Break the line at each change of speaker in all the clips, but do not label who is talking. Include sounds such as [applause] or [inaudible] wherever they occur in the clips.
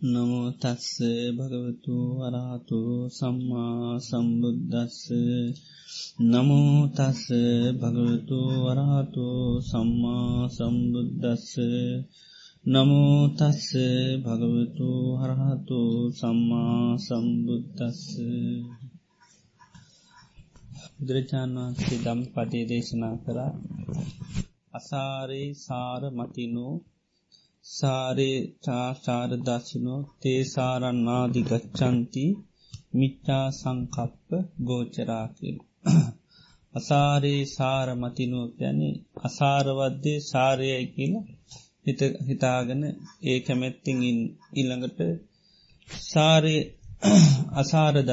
නමුතස්ස භගවතු වරහතු සම්මා සම්බුද්ධස්ස නමුතස්ස භගවතු වරහතු සම්මා සම්බුද්ධස්ස නමුතස්ස භගවතු හරහතු සම්මා සම්බුද්ධස්ස බුදුරජාණන් වහන්සේ දම් පදේ දේශනා කර අසාරේ සාර මතිනෝ සාරේ චාචාරදශනෝ තේසාරන්නාදිගච්චන්ති මිච්චා සංකප්ප ගෝචරාකිල්. [coughs] අසාරයේ සාර මතිනුව ගැන අසාරවද්දේ සාරයයි කියල හිතාගෙන ඒ කැමැත්තිං ඉල්ළඟට සාරය [coughs] අසාරද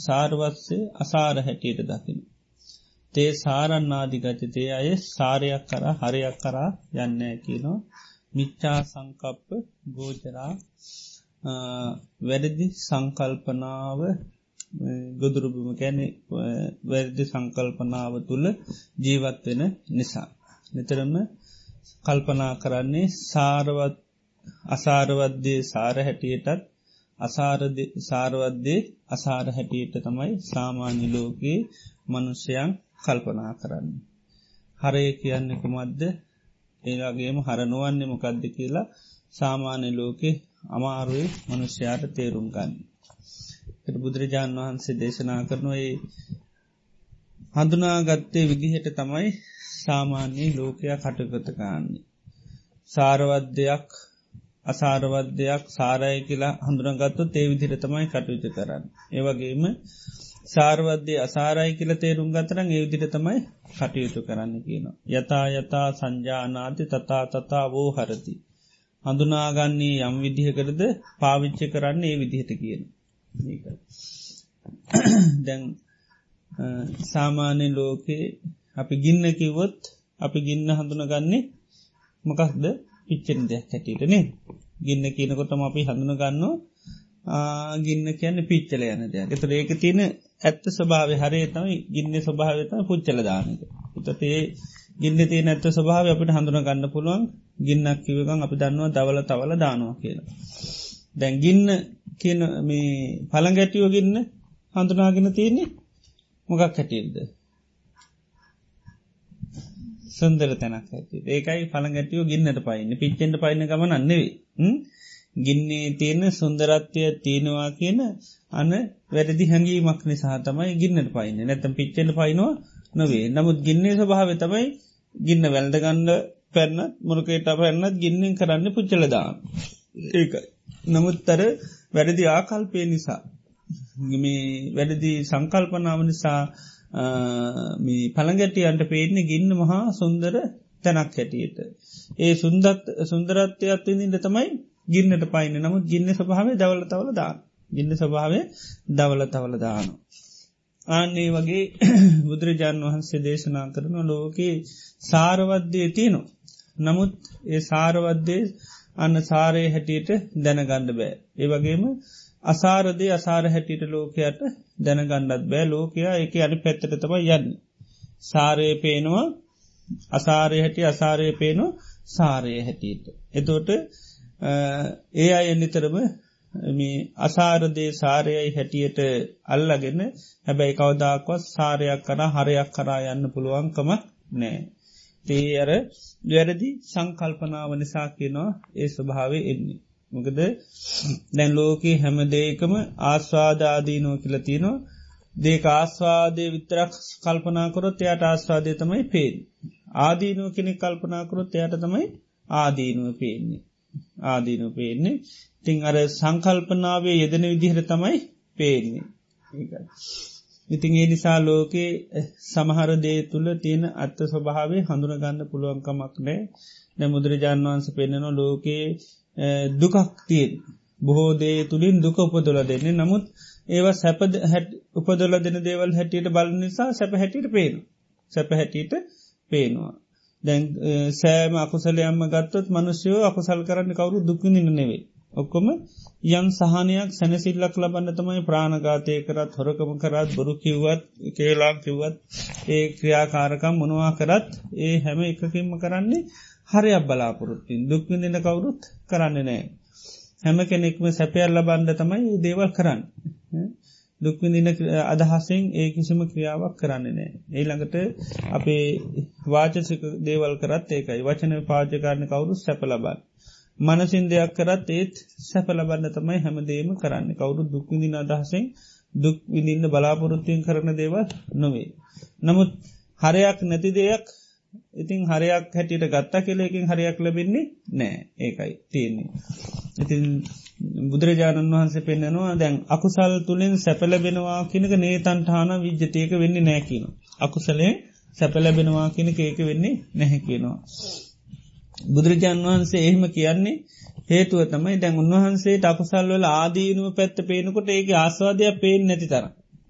සාර්වත්සේ අසාර හැටියට දකින. තේ සාරන්නාදිගත තේ අය සාරයක් කර හරයක් කරා යන්න කියනවා මිච්චා සංකප්ප ගෝචරා වැඩදි සංකල්පනාව ගොදුරුබම කැන වැරදි සංකල්පනාව තුළ ජීවත් වෙන නිසා. නිතරම කල්පනා කරන්නේ සාරවත් අසාරවද්දේ සාර හැටියටත් සාරවද්දේ අසාර හැටියට තමයි සාමාන්‍ය ලෝකයේ මනුෂ්‍යයන් කල්පනා කරන්න. හරය කියන්න කුමද්ද ඒලාගේම හරනුවන්නේ මොකක්ද කියලා සාමාන්‍ය ලෝකෙ අමාරුවේ මනුෂ්‍යයාට තේරුම් ගන්න. බුදුරජාණන් වහන්සේ දේශනා කරනුවයි හඳුනාගත්තේ විදිහට තමයි සාමාන්‍යයේ ලෝකයා කටකතකාන්නේ. සාරවද්‍යයක් අසාරවද්‍යයක් සාරය කියලා හඳුනගත්තු තේ විදිර තමයි කටයුතු කරන්න. ඒවගේම සාර්වද්‍ය අසාරයි කියල තේරුම් ගතරන් ඒ විදිට තමයි කටයුතු කරන්න කියන. යතා යතා සංජානාති තතා තතා වෝ හරති. හඳුනාගන්නේ යම් විදිහකරද පාවිච්ච කරන්න ඒ විදිහට කියන. දැන් සාමාන්‍ය ලෝකේ අපි ගින්න කිවොත් අපි ගින්න හඳුනගන්නේ මකක්ද පිච්චෙන් දෙයක් හැටියටනේ ගින්න කියනකොටම අපි හඳුන ගන්නවා ගින්න කියන්න පිච්චල යන දෙයක් එත ඒක තියෙන ඇත්ත ස්වභාව හරේ තමයි ගින්න ස්වභාවතම පුච්චල දානක උතේ ගින්න තිය නැත්ත ස්වභාව අපට හඳුන ගන්න පුළුවන්. ගින්නක් කිවකන් අපි දන්නවා දවල තවල දානවා කියලා. දැන් ගින්න කියන මේ පළගැටියෝ ගින්න හඳුනාගෙන තියන්නේ මොකක් හැටියල්ද. සුන්දර තැනක් ඇති ඒකයි පළගැටියෝ ගින්නට පයින්න. පිච්චෙන්ට පයින ගමන අන්නෙවේ ගින්නේ තියෙන සුන්දරත්වය තියෙනවා කියන අන වැරදි හැඟීමක් නිසා තමයි ගින්නට පයින්න. නැතම් පිච්චෙන්ට පයිනවා නොවේ නමුත් ගින්නේ ස්වභාව තමයි ගින්න වැල්ඩගන්න පැන්නත් මොරකේට පැන්නත් ගින්නෙන් කරන්න පුච්චලදාන ඒකයි. නමුත්තර වැරදි ආකල්පය නිසා මේ වැඩදි සංකල්පනාව නිසා පළගැටියන්ට පේන්නේ ගින්න මහා සුන්දර තැනක් හැටියට. ඒ සුන්දත් සුන්දරත්වයක් ඉදිට තමයි ගින්නට පයින නමුත් ගින්න ස්වභාවේ දවල තවල දාන. ගින්න ස්වභාවය දවල තවල දානු. ආන්නේ වගේ [clears throat] බුදුරජාණන් වහන්සේ දේශනා කරන ලෝකයේ සාරවද්‍යය තියනු. නමුත් ඒ සාරවද්දේ අන්න සාරය හැටියට දැනගණ්ඩ බෑ. ඒ වගේම අසාරදේ අසාර හැටියට ලෝකයට දැනගණ්ඩත් බෑ ලෝකයා එක අනි පැත්තට තම යන්න. සාරය පේනවා අසාරය හැටි අසාරය පේනවා සාරය හැටියට. එතෝට ඒ අය එන්නිතරම අසාරදේ සාරයයි හැටියට අල්ලගෙන හැබැයි කවදාක්වත් සාරයක් කර හරයක් කරා යන්න පුළුවන්කම නෑ. තේ අර වැරදි සංකල්පනාව නිසා කියනවා ඒ ස්වභාවේ එන්නේ. මොකද දැන් ලෝකයේ හැම දේකම ආස්වාදාදීනෝ කියලතිනවා දේක ආස්වාදය විතරක් කල්පනාකොරොත් එයට ආස්වාදය තමයි පේෙන්. ආදීනුව කෙනෙ කල්පනාකොරොත් එයට තමයි ආදීනුව පේන්නේ. ආදීනුව පේන්නේ. තිං අර සංකල්පනාවේ යෙදෙන විදිහර තමයි පේන්නේ. ඉතින් ඒ නිසා ලෝකේ සමහර දේ තුළ තියෙන අත්ත ස්වභාවේ හඳුනගන්න පුළුවන්කමක් නෑ නැ මුදුරජාන් වන්ස පෙන්න්නන ලෝකයේ දුකක් තියෙන්. බොහෝ දේ තුළින් දුක උපදොල දෙන්නේ. නමුත් ඒවා සැප හැට උපදොල දෙන දේවල් හැටියට බල නිසා සැප හැටියට පේන සැප හැටියට පේනවා. දැන් සෑම අකුසලයම්ම ගත්තොත් මනුෂ්‍යයෝ අකුසල් කරන්න කවරු දුකිනින්න නෙවේ ඔක්කොම යම් සහනයක් සැනසිල්ලක් ලබන්න තමයි ප්‍රාණගාතය කරත් හොරකම කරත් බොරු කිව්වත් කේලා කිව්වත් ඒ ක්‍රියාකාරකම් මොනවා කරත් ඒ හැම එකකින්ම කරන්නේ හරියක් බලාපොරොත්තින් දුක්විඳන්න කවුරුත් කරන්න නෑ. හැම කෙනෙක්ම සැපයල්ල බන්ඩ තමයි දේවල් කරන්න. දුක්විදින අදහසෙන් ඒ කිසිම ක්‍රියාවක් කරන්නේ නෑ. ඒළඟට අපේ වාචසික දේවල් කරත් ඒකයි වචන පාජකාරණ කවුරු සැප ලබන්න. මනසින් දෙයක් කරත් ඒත් සැප ලබන්න තමයි හැමදේම කරන්න කවුරු දුක්විදින අදහසෙන් දුක් විඳින්න බලාපොරොත්තුවෙන් කරන දේවල් නොවේ. නමුත් හරයක් නැති දෙයක් ඉතින් හරයක් හැටියට ගත්තා කෙලෙකින් හරයක් ලැබෙන්නේ නෑ ඒකයි තියෙන්නේ. ඉතින් බුදුරජාණන් වහන්සේ පෙන්න්නනවා දැන් අකුසල් තුළින් සැපලබෙනවා කිනක නේතන්ටාන විජ්ජතයක වෙන්නේ නෑකින. අකුසලේ සැපලැබෙනවා කිනක ඒක වෙන්නේ නැහැ කියනවා. බුදුරජාණන් වහන්සේ එහෙම කියන්නේ හේතුව තමයි දැන් උන්වහන්සේ අකුසල්වල ආදීනුව පැත්ත පේනකොට ඒක ආස්වාදයක් පේෙන් නැති තර.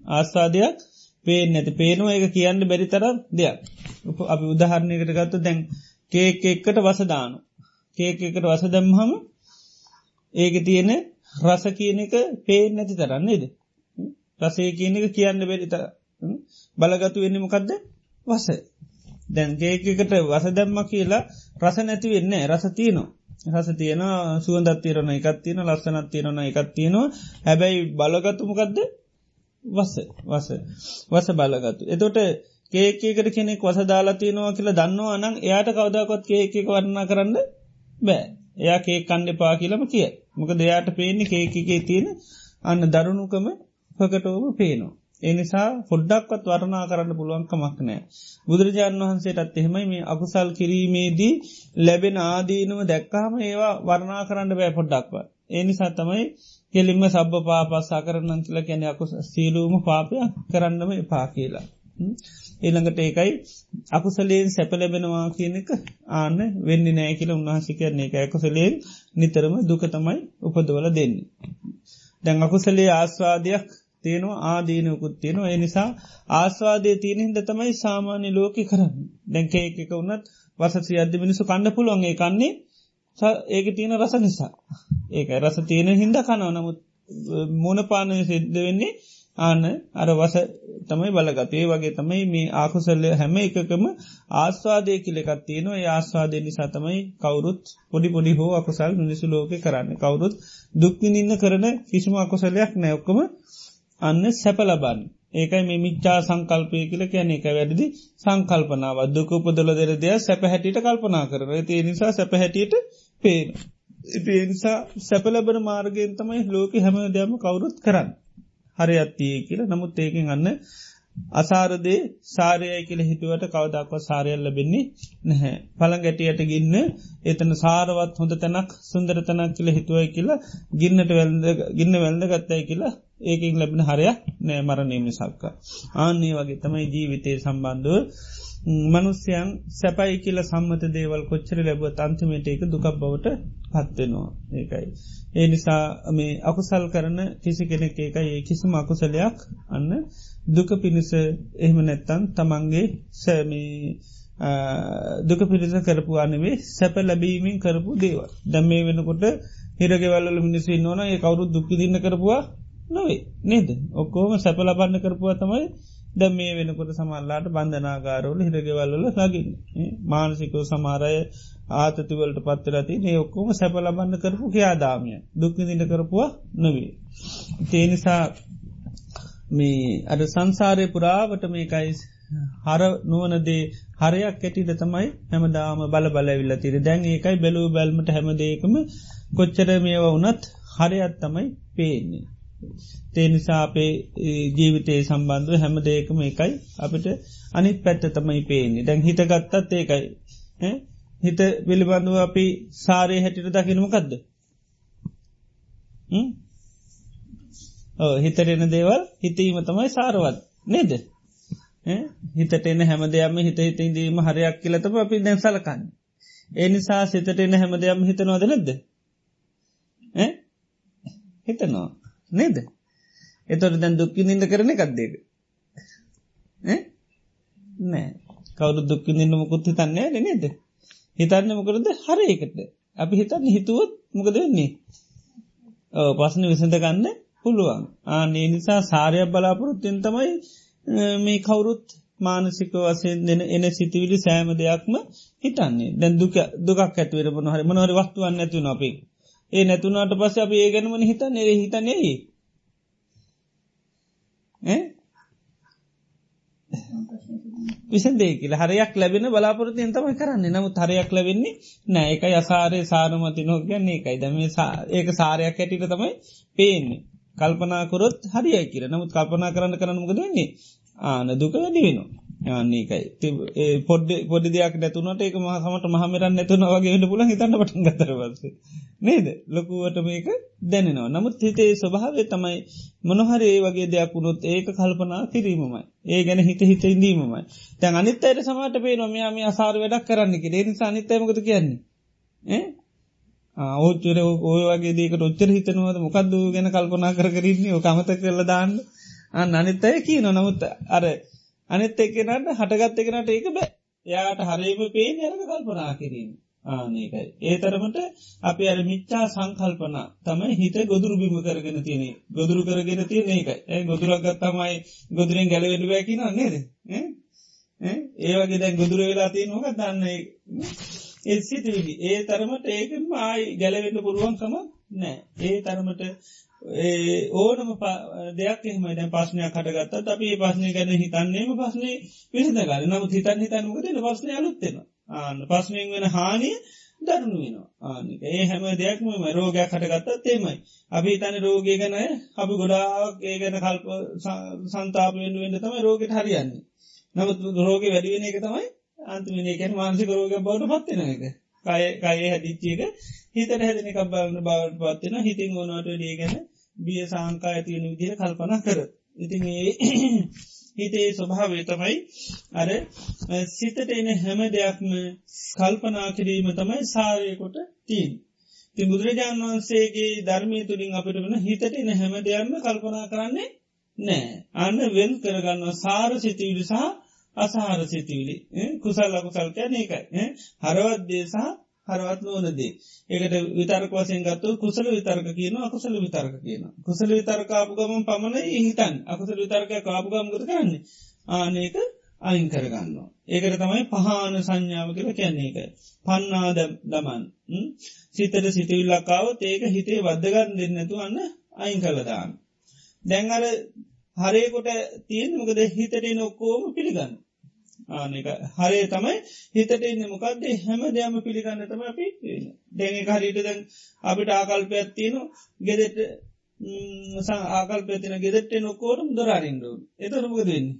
ආස්වාදයක් පේෙන් නැති පේනවා ඒක කියන්න බැරි තර දෙයක්. උප අපි උදාහරණයකට ගත්ත දැන් කේක එක්කට වසදානු. කේක එකට වස දැම්හම ඒක තියෙන රස කියන එක පේෙන් නැති තරන්නේද. රසේ කියන එක කියන්න බැරි තර බලගතු වෙන්න මොකක්ද වස. දැන් කේකට වස දැම්ම කියලා රස නැති වෙන්න රස තියනවා. රස තියෙන සුවන්දත් තීරණ එකත් තියෙන ලස්සනත් තියෙනන එකත් තියෙනවා හැබැයි බලගතුමකක්ද වස වස වස බලගතු. එතොට කේකේකට කෙනෙක් වස දාලා තියෙනවා කියලා දන්නවා අනං එයාට කවදාකොත් කේකක වරණා කරන්න බෑ එයා කේ කණ්ඩ පා කියලම කිය මොක දෙයාට පේන්නේ කේකගේ තියෙන අන්න දරුණුකම පකටෝම පේනවා. එනිසා පොඩ්ඩක්වත් වරණා කරන්න පුළුවන්කමක් නෑ. බුදුරජාණන් වහන්සේටත් එහෙමයි මේ අකුසල් කිරීමේදී ලැබෙන ආදීනුව දැක්කාම ඒවා වර්ණා කරන්න බෑ පොඩ්ඩක්ව. එනිසා තමයි කෙලින්ම සබ්බ පාපස්සා කරන්න කියල කැන අකු සීලූම පාපය කරන්නම එපා කියලා. ඊළඟට ඒකයි අකුසලයෙන් සැපලැබෙනවා කියනක ආන වෙන්න නෑ කියල උන්වහසිකරන්නේ එක ඇකුසලයෙන් නිතරම දුක තමයි උපදවල දෙන්නේ. දැන් අකුසලේ ආස්වාදයක් තියෙනවා ආදීනයකුත් තියෙනවා. එනිසා ආස්වාදය තියෙනහින්ද තමයි සාමාන්‍ය ලෝක කරන්න. දැන්ක එක වන්නත් වසසි අධ්‍ය මිනිසු කණ්ඩ පුළුවන්ගේ කන්නේ ඒක තියෙන රස නිසා. ඒක රස තියෙන හින්ද කනව. නමුත් මොන පානය සිද්ධ වෙන්නේ ආන අර වස තමයි බලගතේ වගේ තමයි මේ ආකුසල්ලය හැම එකකම ආස්වාදය කිලෙකත් තියෙනවා. ආස්වාදය නිසා තමයි කවුරුත් පොඩි පොඩි හෝ අකුසල් මිනිසු ලෝක කරන්න. කවුරුත් දුක්විනින්න කරන කිසිම අකුසලයක් නැයොක්කම අන්න සැප ලබන්න. ඒකයි මේ මිච්චා සංකල්පය කියල කියන එක වැඩදි සංකල්පනාව දුකපදල දෙර දෙයක් සැප හැටියට කල්පනා කරන ඒ නිසා සැප හැටියට පේන. ඉති නිසා සැපලබන මාර්ගයෙන් තමයි ලෝක හැම දෙයම කවුරුත් කරන්න. හරි අත්තියේ කියල නමුත් ඒකින් අන්න අසාරදේ සාරයයි කියල හිතුවට කවදක්ව සාරයල් ලබෙන්නේ නැහැ. පළං ගැටියට ගින්න එතන සාරවත් හොඳ තැනක් සුන්දර තැනක් කියල හිතුවයි කියලා ගින්නට ගින්න වැල්ද ගත්තයි කියලා ඒකින් ලැබෙන හරයක් නෑ මරණයම සක්ක. ආන්නේ වගේ තමයි ජීවිතය සම්බන්ධුව මනුස්්‍යයන් සැපයි කියල සම්මත දේවල් කොච්චර ලැබ අන්තිමට එක දුකක් බවට පත්වෙනවා ඒකයි. ඒ නිසා මේ අකුසල් කරන කිසි කෙනෙක් ඒකයි. ඒ කිසිම අකුසලයක් අන්න දුක පිණිස එහෙම නැත්තන් තමන්ගේ සෑමී දුක පිරිස කරපු අනවේ සැප ලැබීමෙන් කරපු දේව දැම් මේ වෙනකොට හිරගෙවල්ල මිනිස්සු නොන ඒ කවුරු දුක්කි දින්න කරපුවා නොවේ නේද? ඔක්කෝම සැප ලබන්න කරපුවා තමයි දැ මේ වෙනකොට සමල්ලාට බන්ධනාගාරවල හිරගෙවල්ල ලගින් මානසිකෝ සමාරය ආතතිවලට පත්තරති ඒ ඔක්කෝම සැප ලබන්න කරපු කියාදාමිය දුක්කි දින්න කරපුවා නොවේ. තේනිසා මේ අද සංසාරය පුරාවට මේකයි හර නුවනදේ හරයක් ඇටිද තමයි හැමදාම බල බලවිල්ල තිර දැන් ඒකයි බැලූ බැල්මට හැමදේකම කොච්චර මේවා වනත් හරයක් තමයි පේන්නේ. තේනිසා අපේ ජීවිතයේ සම්බන්ධව හැමදේකම එකයි අපිට අනිත් පැත්ත තමයි පේන්නේ. දැන් හිත ගත්තත් ඒකයි. හිත පිළිබඳුව අපි සාරය හැටිට දකිනමකක්ද හිතරෙන දේවල් හිතීම තමයි සාරවත්. නේද? හිතට එන හැම දෙයක්ම හිත හිතදීම හරයක් කියලතම අපි දැන් සලකන්න. ඒ නිසා සිතට එන හැම දෙයක්ම හිතනවාද නැද්ද? හිතනවා. නේද? එතොට දැන් දුක්කි නිද කරන එකක්දේක නෑ. කවුරු දුක්කි නින්න මුකුත් හිතන්නේ නේද? හිතන්න මොකරද හරයකට අපි හිතන්න හිතුවත් මොකද වෙන්නේ? පස්සන විසඳ ගන්න පුළුවන්. ආනේ නිසා සාරයක් බලාපොරොත්තියෙන් තමයි මේ කවුරුත් මානසික වසයෙන් දෙන එන සිතිවිලි සෑම දෙයක්ම හිතන්නේ. දැන් දුක දුකක් ඇතුවර මොහරි මොනහරි වස්තුවන්න ඇතු නොපේ ඒ නැතුනාට පස්ස අප ඒ ගැනමන හිතන් ඒ හිතන්නේ විසදේ කියල. හරයක් ලැබෙන බලාපොරතියෙන් තමයි කරන්නේ. නමුත් හරයක් ලැබෙන්නේ නෑ. එක යසාරය සාරමති නෝ ගැන්නේ එකයි දම ඒක සාරයක් හැටිට තමයි පේන්නේ. කල්පනාකොරොත් හරියි කියර නමුත් කල්පනා කරන්න කරනමක දෙන්නේ ආන දුක වැඩි වෙනවා. ආන්නේකයි පොඩ් පොඩි දෙයක් නැතුනට ඒක මහමට මහමරන් නැතුන වගේ හට පුල හිතන්න පටන් ගතරවස නේද? ලොකුවට මේක දැනෙනවා. නමුත් හිතේ ස්වභාවය තමයි මොනහරේ වගේ දෙයක් වුණොත් ඒක කල්පනා කිරීමමයි. ඒ ගැන හිත හිත ඉදීමමයි තැන් අනිත් අයට සමට පේ නොමයාම අසාර වැඩක් කරන්න කිරේ නිසා අනිත්තයමකත කියන්නේ? ඕච්චර ඔය වගේ දේක ඔච්චර හිතනවද? මොකක්ද ගැන කල්පනා කර කරන්නේ ඕකමත කරල දාන්න. අන්න අනිත් අය කිය නොනමුත් අර අනිත් එකනට හටගත්ත එකනට ඒක බෑ. යාට හරේම පේ අරක කල්පනා කිරීම. ආනකයි. ඒ තරමට අපි අර මිච්චා සංකල්පන තමයි හිත ගොදුරු බිම කරගෙන තියෙන ගොදුරු කරගෙන තියෙන එක ඒ ගොදුරක්ගත් තමයි ගොදුරෙන් ගැලවෙඩ බැකි නන්නේද ඒ වගේ දැන් ගොදුර වෙලා තියෙන නොක දන්න ඒ සිතිවිලි. ඒ තරමට ඒකම ආයි ගැලවෙන්න පුරුවන්කම නෑ ඒ තරමට ඕනම දෙයක් එහම දැ පස්නයක් කටගත්තත් අපි පස්නය ගැන හිතන්නේම පස්නේ පිසිදගල නමුත් හිතන් හිතන්නකදන පස්නය අලුත්තෙන ආන්න පස්නයෙන් වෙන හානිය දරුණු වෙනවා. ආනික ඒ හැම දෙයක්ම රෝගයක් කටගත්තත් තේමයි අපි තන රෝගය ගැන අපි ගොඩාක් ඒ ගැන කල්ප සන්තාපයෙන් වෙන්න තමයි රෝගට හරියන්නේ. නමුත් රෝග වැඩිවෙන එක තමයි අන්තිමිනකැන් මාන්සික රෝග බවට පත්වෙන එක කය කය හැදිච්චේක හිතට හැදන එකක් බලන්න බවට පත්වෙන හිතින් ඕනට ඩියගැන බිය සාංකා ඇතිවෙන විදිර කල්පන කර. ඉතින් ඒ [clears throat] හිතේ ස්වභාවේ තමයි අර සිතට එන හැම දෙයක්ම කල්පනා කිරීම තමයි සාරයකොට තිීන්. ති බුදුරජාණන් වහන්සේගේ ධර්මය තුළින් අපිට වන හිතට එන හැම දෙයක්ම කල්පනා කරන්නේ නෑ අන්න වෙන් කරගන්න සාර සිතිවිලි සහ අසාහර සිතිවිලි. කුසල් ලකුසල්කය නකයි හරවත්දේ සහ හරවත් නොනදේ ඒකට විතර්ක වසයෙන් ගත්තු කුසල විතර්ක කියන අකුසල විතර්ක කියන කුසල විතර්කාපු ගමන් පමණ හිතන් අකුසල විතර්ක කාපුගම්ගත කරන්නේ ආනක අයින් කරගන්න. ඒකට තමයි පහන සංඥාව කර කැන්නේ එක. පන්නාද දමන් සිතට සිතවිල්ලක්කාවත් ඒක හිතේ වද්දගන්න දෙන්නතු අන්න අයින් කළදාන්න. දැංගර හරේකොට තියෙන මොකද හිතට නොක්කෝම පිළිගන්න. ආනක හරේ තමයි හිතට ඉන්න. මොකක්දේ හැම දෙයම පිළිගන්න තම අපි දැන හරිට දැන් අපිට ආකල්පයක් තියන ගෙදෙට ආකල්පතින ගෙදෙට්ට නොකෝටම් දොරාරින්ඩු එතනමක දෙන්නේ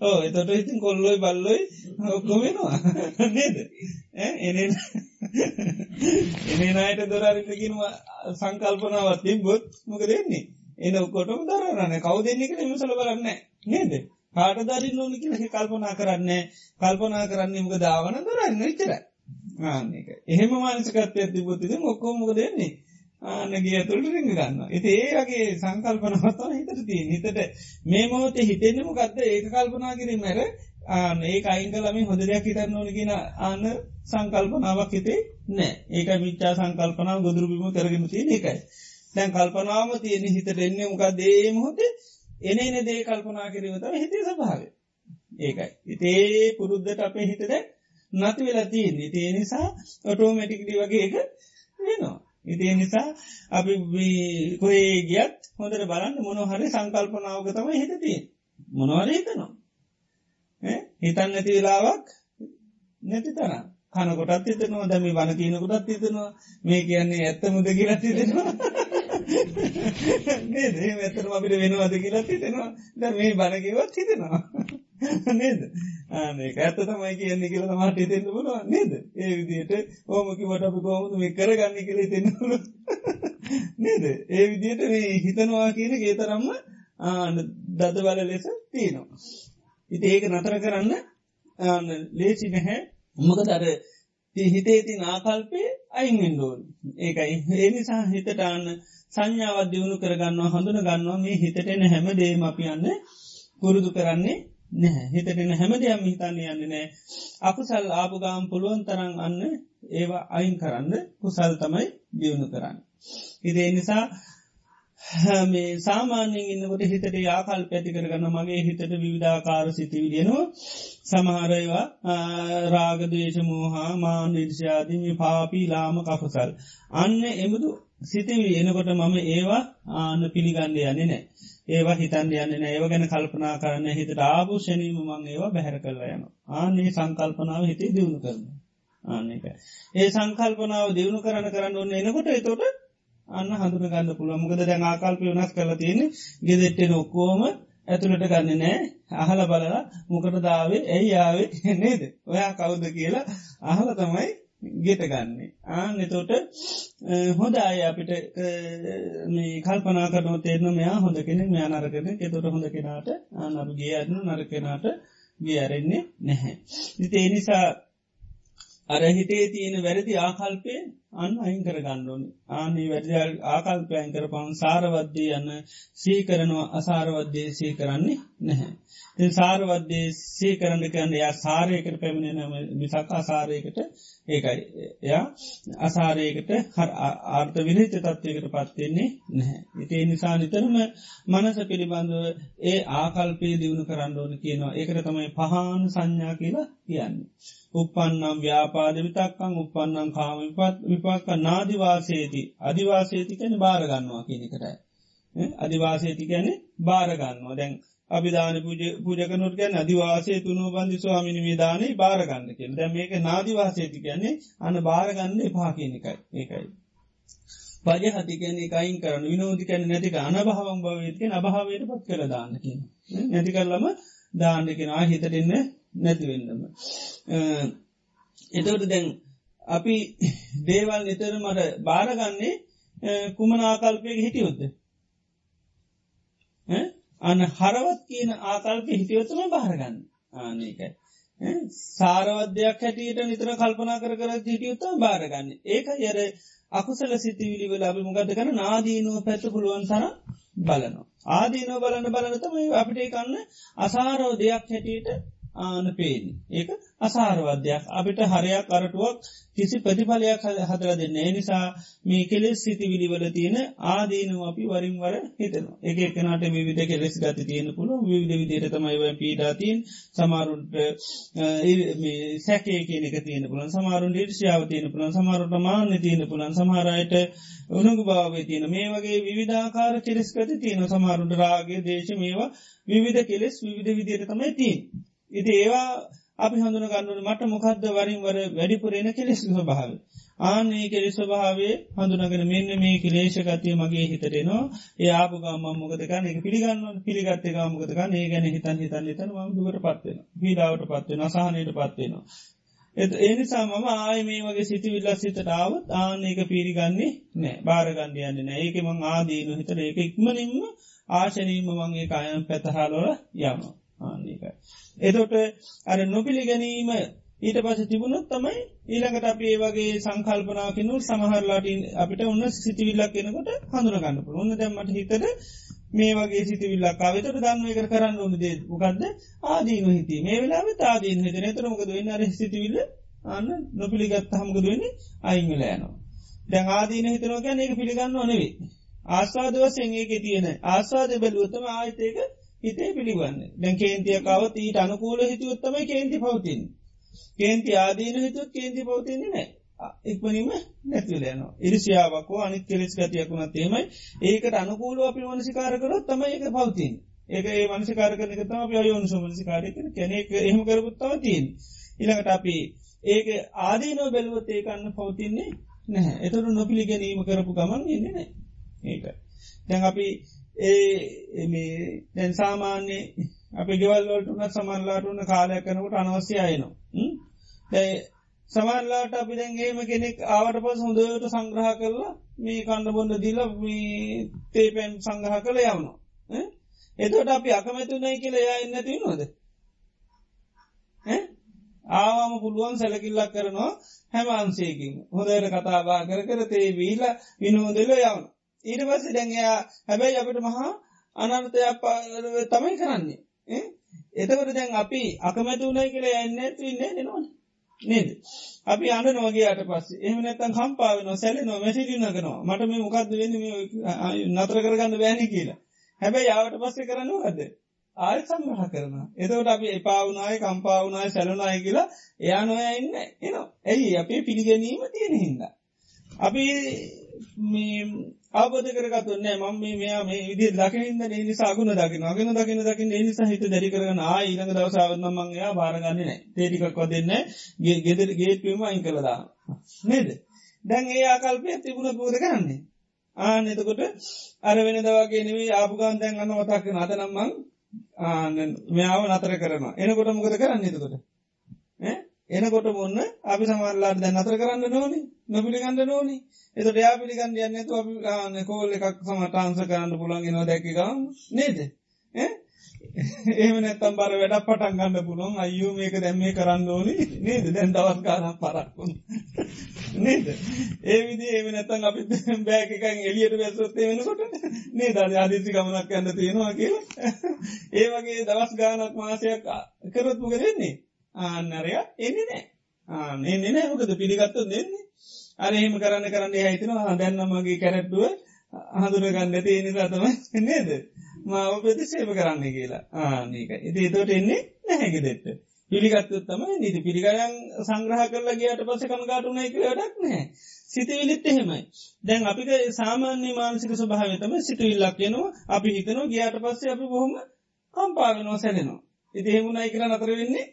ඕ එතට ඉතින් කොල්ලොයි බල්ලොයි ඔක්කොමෙනවා නේද? එන එනනායට දොරාරින්නකිම සංකල්පනාවත් තිබොත් මොක දෙන්නේ එන ඔක්කොටම දරන්න කවු දෙන්නෙක නිමසල බලන්න නේද? කාට දරින් ඕනි කියල කල්පනා කරන්න කල්පනා කරන්න මක දාවන දරන්න විතර ආන්නක එහෙම මානසකත්ය තිබොතිද ඔක්කෝමක දෙන්නේ ආනගේ තුළට රිඟ ගන්න එති ඒගේ සංකල්පනවත්තව හිතට තිය හිතට මේ මොහොතේ හිතෙන්න්නම ගත්ත ඒක කල්පනා කිරීමර ආන ඒ අයිංගලම හොද දෙයක් හිතන්න ඕනගෙන ආන්න සංකල්පනාවක් හිතේ නෑ ඒක මිච්චා සංකල්පනාව ගොදුරබිම කරගෙන තියෙන එකයි. දැන් කල්පනාවම තියෙන හිතට එන්නේ මොකක් දේ මොහොතේ එන එන දේ කල්පනා කිරීමතම හිතේ සභාව ඒකයි. ඉතේ පුරුද්ධට අපේ හිතද නති වෙලා තියෙන් ඉතිේ නිසා ඔටෝමැටික්ඩි වගේ එක වෙනවා. ඉතිේ නිසා අපි කොේ ගියත් හොඳට බලන්න මොනොහරි සංකල්පනාවක තම හිතතිය මොනවර හිතනවා? හිතන් නැති වෙලාවක් නැති තරම්. කනකොටත් හිතනවා දැමි වන කියනකොටත් හිතනවා. මේ කියන්නේ ඇත්තමුද කියලත් හිතෙනවා. නේද? ඇතරම අපිට වෙනවාද කියලා හිතෙනවා. ද මේ බණකිවත් හිතෙනවා. නේද? ආනක ඇත්ත තමයි කියන්නේ කියල මට හිතෙන්න්න පුළුව නේද? ඒ විදියට ඕමකිවට අපි කෝමුතු මේ කරගන්න කියල හිතෙන්නලු නේද? ඒ විදියට මේ හිතනවා කියන ගේ තරම්ම ආන දද බල ලෙස තියෙනවා. ඉති ඒක නතර කරන්න ලේසි නැහැ. උමකද අර හිතේ තින් ආකල්පේ අයින්ෙන්ඩෝන් ඒකයි. ඒ නිසා හිතටාන්න සංඥාවත් දියුණු කරගන්නවා හඳුන ගන්නවා මේ හිතටෙන හැම දේම අපියන්න පුරුදු කරන්නේ නැහැ. හිතටෙන හැම දෙයම් හිතන්නේ යන්න නෑ අකුසල් ආපුගාම් පුළුවන් තරන් අන්න ඒවා අයින් කරන්න කුසල් තමයි දියුණු කරන්න. ඉදේ නිසා [laughs] මේ සාමාන්‍යෙන් ඉන්නකොට හිතට ආකල් පැති කරගන්න මගේ හිතට විවිධාකාර සිතිවිදියනවා සමහරයවා රාගදේශ මෝහා මාන් නිර්ෂාදීම පාපී ලාම කකුසල්. අන්න එමුදු සිතිවි එනකොට මම ඒවා ආන පිළිගන්න යන්නේ නෑ. ඒවා හිතන් යන්න ඒව ගැන කල්පනා කරන්න හිතට ආභූෂණීම මං ඒවා බැහැර කරලා යන. ආන්නේ සංකල්පනාව හිතේ දියුණු කරන. ආන්නක. ඒ සංකල්පනාව දියුණු කරන කරන්න ඔන්න එනකොට එතොට අන්න හඳුන ගන්න පුළුව මොකද දැන් ආකල්පය වනස් කල තියෙන ගෙදෙට්ටෙන ඔක්කෝම ඇතුළට ගන්න නෑ. අහල බලලා මොකට දාවේ ඇයි ආවේ [laughs] නේද? ඔයා කවුද කියලා අහල තමයි ගෙට ගන්නේ. ආන එතෝට හොඳ අය අපිට කල්පනා කරන තේරන මෙයා හොඳ කෙනෙ මෙයා නරකන එතොට හොඳ කෙනාට ආනරු ගේ අදනු නරකෙනට ගිය අරෙන්නේ නැහැ. ඉති එනිසා අර හිතේ තියෙන වැරදි ආකල්පය අන්න අයින් කර ගණ්ඩුවනි ආනේ වැඩ ආකල්පයන් කර පවන් සාරවද්‍යය යන්න සීකරනවා අසාරවද්‍යය සී කරන්නේ නැහැ. ති සාරවද්‍යය සී කරන්න කන්න යා සාරයකට පැමිණෙනම මිසක් අසාරයකට ඒකයි එයා අසාරයකට හර ආර්ථ විනිච්ච තත්වයකට පත්වෙන්නේ නැහැ. ඉතිේ නිසා නිතරම මනස පිළිබඳව ඒ ආකල්පය දියුණු කරන්න ඕන කියනවා ඒකට තමයි පහන් සංඥා කියලා කියන්නේ. උපන්නම් ව්‍යාපාද විතක්කං උපන්නම් කාම විපක්ක නාදිවාසේති අධිවාසේති කැන බාරගන්නවා කියනකටයි. අධිවාසේති ගැන බාරගන්නවා දැන් අභිධාන පූජකනුට ගැන අධිවාසේ තුනු බන්ධි ස්වාමිනි විධානය බාරගන්න කියෙන දැ මේක නාදිවාසේති කියන්නේ අන්න බාරගන්න එපා කියනකයි ඒකයි. පජ හතිකන එකයින් කරන විනෝධිකැන නැතික අනභාවම් භවයතික අභාවයට පත් කර දාන්න කියන. නැති කරලම දාන්නකෙනවා හිතටන්න නැතිවෙන්නම. එතවට දැන් අපි [laughs] දේවල් නිතර මට බාරගන්නේ කුමන ආකල්පයක හිටියොත්ද. අන්න හරවත් කියන ආකල්ප හිටියොත්තම බාරගන්න ආනකයි. සාරවද්‍යයක් හැටියට නිතර කල්පනා කර කර හිටියොත්ත බාරගන්න. ඒක යර අකුසල සිතිවිලි වෙලා අපි මොකද කන නාදීනුව පැත්ත පුළුවන් සර බලනවා. ආදීනෝ බලන්න බලනතම අපිට කන්න අසාරෝ දෙයක් හැටියට ආන පේන. ඒක අසාරවද්‍යයක් අපිට හරයක් අරටුවක් කිසි ප්‍රතිඵලයක් හදර දෙන්න නිසා මේ කෙලෙස් සිති විලිවල තියෙන ආදීනව අපි වරින් වර හිතන එක එකනට විවිධ කෙලෙස් ගති තියෙන. පුළුව විවිධ විදියට තමයිව පීඩාතින් සමාරුන්ට සැකේ කියනක තියෙන පුළන් සමාරුන් ඩිර්ෂාව තියෙන පුළන් සමාරුට මාන්‍ය තියෙන පුළන් සමහරයට උනග භාව තියෙන. මේ වගේ විධාකාර කෙලෙස්කති තියෙන සමාරුන්ට රාගේ දේශ මේවා විවිධ කෙලෙස් විවිධ විදියට තමයි තිීන්. ඉති ඒවා අපි හඳුන ගන්නුන මට මොකක්ද වරින් වර වැඩිපුරේන කෙලෙස් ස්වභාව. ආනේ කෙලෙ ස්වභාවේ හඳුනගෙන මෙන්න මේ කිලේශකතිය මගේ හිතරෙනවා ඒ ආපු ගම මොකදකන එක පිළිගන්න පිළිගත්ත ගමකතක ඒ ගැන හිතන් හිතන් හිතන ම දුවට පත්වෙන පීඩාවට පත්වෙන අසාහනයට පත්වෙනවා. එ ඒනිසා මම ආය මේ වගේ සිති විල්ල සිතටාවත් ආනක පිරිගන්නේ නෑ භාරගන්ධයන්න නෑ ඒක මං ආදීනු හිතර ඒක ඉක්මනින්ම ආශනීම මංගේ කායන් පැතහාලොල යනවා. ආන්නේකයි. එතොට අර නොපිළි ගැනීම ඊට පස තිබුණොත් තමයි ඊළඟට අප ඒ වගේ සංකල්පනාකිනු සමහරලාට අපිට ඔන්න සිතිවිල්ලක් කෙනකොට හඳුරගන්නපු ඔන්න දැම්මට හිතද මේ වගේ සිතිවිල්ලා කාවතට දන්න එක කරන්න ඕන දේ ගක්ද ආදීන හිති. මේ වෙලාව තාදීන හිත නතරමකද වෙන්න? අර සිතිවිල්ල අන්න නොපිළිගත් හමකද වෙන්නේ? අයිංගල යනවා. දැන් ආදීන හිතනෝක ඒක පිළිගන්න නොනෙවේ. ආස්වාද වසයෙන් ඒක තියෙන ආස්වාද බැලුවතම ආයතයක හිතේ පිළිගන්න දැන් කේන්තිය කවත් ඊට අනකූල හිතුවත්තමයි කේන්ති පවතින්. කේන්ති ආදීන හිතුවත් කේන්ති පවතින්නේ නෑ. ඉක්මනිම නැතිවලයනවා ඉරිසියාවකෝ අනිත් කෙලෙස් ගතියකුණත් ඒමයි ඒකට අනුකූලව අපි මනසිකාරකරොත් තම ඒක පවතින් ඒක ඒ මනසිකාර කරන තම අප අයෝනිසෝ මනසිකාරය කන කෙනෙක් එහෙම කරපුත්තාව තින් ඉළඟට අපි ඒක ආදීනෝ බැලුවොත් ඒකන්න පවතින්නේ නැහැ. එතරු නොපිළි ගැනීම කරපු ගමන් ඉන්නේ නෑ ඒක. දැන් අපි ඒ දැන් සාමාන්‍ය අපි ගෙවල්ලටන සමල්ලාටන කාලය කනකට අනවස්්‍ය අයනවා සමල්ලාට අපි දැන්ගේම කෙනෙක් ආවට පස් හොඳට සංග්‍රහ කරලා මේ කණ්ඩ බොන්න දිල තේපැන් සංගහ කළ යවනවා. එතට අපි අකමැතුනයි කියල යා එන්න තිනොද ආවාම පුළුවන් සැලකිල්ලක් කරනවා හැම අන්සේකින් හොදයට කතාබා කර කර තේ වීල විනෝදෙල යවන ඊට පස්ස දැන්යා හැබැයි අපට මහා අනර්ථයක් තමයි කරන්නේ. එතකට දැන් අපි අකමැති වුණයි කියලා යන්න ඉන්න දෙනවන නේද? අපි අන්න නොගේයට පස්ස. එහම නැතන් කම්පාාවන සැලි නො මැසිරි නගනවා මට මේ මොකක්ද වෙන්න? නතර කරගන්න බෑනි කියලා. හැබැයි යාවට පස්සේ කරනවාද ආය සම්මහ කරන එතවට අපි එපාවුනායි කම්පාවුනායි සැලුනාය කියලා එයා නොය ඉන්න එනවා. ඇයි අපේ පිළිගැනීම තියෙන හින්ද. අපි අවබධ කරගතුන්න මම මෙයා මේ විදි දකින්න නිසාගුණ දකින අගෙන දකින දකින නිසා හිත දැරි කරන ඊළඟ දවසාවන්න මංයා භාරගන්න නෑ. තේටිකක් වදන්න ගේ ගෙදර ගේට්පීම අයින් කළදා නේද? දැන් ඒ ආකල්පය තිබුණ පෝද කරන්නේ? ආන එතකොට අර වෙන දවගේ නෙවේ ආපුගන් දැන් අන්න වතක් නතනම්මං මෙයාව නතර කරනවා. එනකොට මොකද කරන්න එතකොට? එනකොට මොන්න? අපි සමරලාට දැන් අතර කරන්න නෝනි නොපිළිගන්න නෝනි එතට යා පිළිගන්න යන්නතු අපි ගන්න කෝල් එකක් සමටාන්ස කරන්න පුළන්ගෙන දැකිකම් නේද? ඒම නැත්තම් බර වැඩ පටන් ගන්න පුළොන් අයෝ මේක දැම් මේ කරන්න ඕනි නේද? දැන් දවස් කාන පරක්කුන් නේද? ඒ විදි ඒම නැතන් අපි බෑකකන් එලියට වැස්සොත්තේ වෙනකොට නේ දද අදිසි ගමනක් ඇන්න තියෙනවා කියලා. ඒ වගේ දවස් ගානක් මාසයක් කරොත් මොක දෙන්නේ ආන්නරය එන්නේ නෑ ආ එන්නේ නෑ මොකද පිළිගත්තු දෙන්නේ අර එහෙම කරන්න කරන්න හිතනවා දැන්නමගේ කැරැට්ටුව හඳුරගන්න ඇති නිසා තමයි නේද? මාව ප්‍රතිශේප කරන්න කියලා. ආනක ඉති එතෝට එන්නේ නැහැකි දෙෙට පිළිගත්තුත් තමයි නිති පිළිගරන් සංග්‍රහ කරලා ගේට පස කමගාටුනයි වැඩක් නෑ සිතවිලිත් එහෙමයි. දැන් අපිට සාමාන්‍ය මානසික ස්වභාවතම සිටවිල්ලක් කියනවා අපි හිතනවා ගියාට පස්සේ අපි බොහොම කම්පාගෙනෝ සැලෙනවා ඉති හෙමුණයි කියලා නතර වෙන්නේ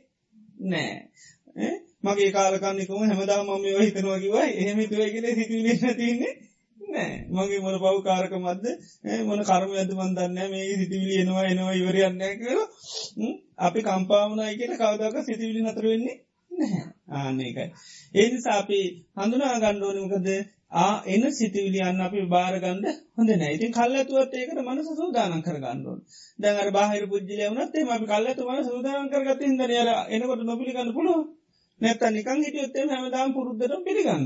නෑ. මගේ කාලකන්නෙකුම හැමදා මම හිතනවා කිවයි එහෙම තුවයිගෙන සිතිවිලන්න තින්නේ නෑ. මගේ මොන පව් කාරක මද මොන කර්ම ඇද මන්දන්න මේ සිතිවිලි එනවා එනවා ඉවරයන්න කියල. අපි කම්පාවනයි කියට කවදක සිතිවිලි නතර වෙන්නේ නැහැ ආන්නේකයි. ඒනිසා අපි හඳුනා ගණ්ඩෝනමකද ආ එන්න සිතිවිලි අන්න අපි භාරගන්ඩ හොඳ නෑඉතින් කල්ලතුවත් ඒකට මනස සූදානන් කර ගණ්ඩුවන් දැඟර බාහිර පුද්ජිල වනත්තේ අපි කල්ලතු මන සූදානන් කරගත ඉදර ර එනකොට නොපිළිගන්න පුළුව නැත්ත නිකං හිටියොත්තේ හැමදාම් පුරුද්ධට පිළිගන්න.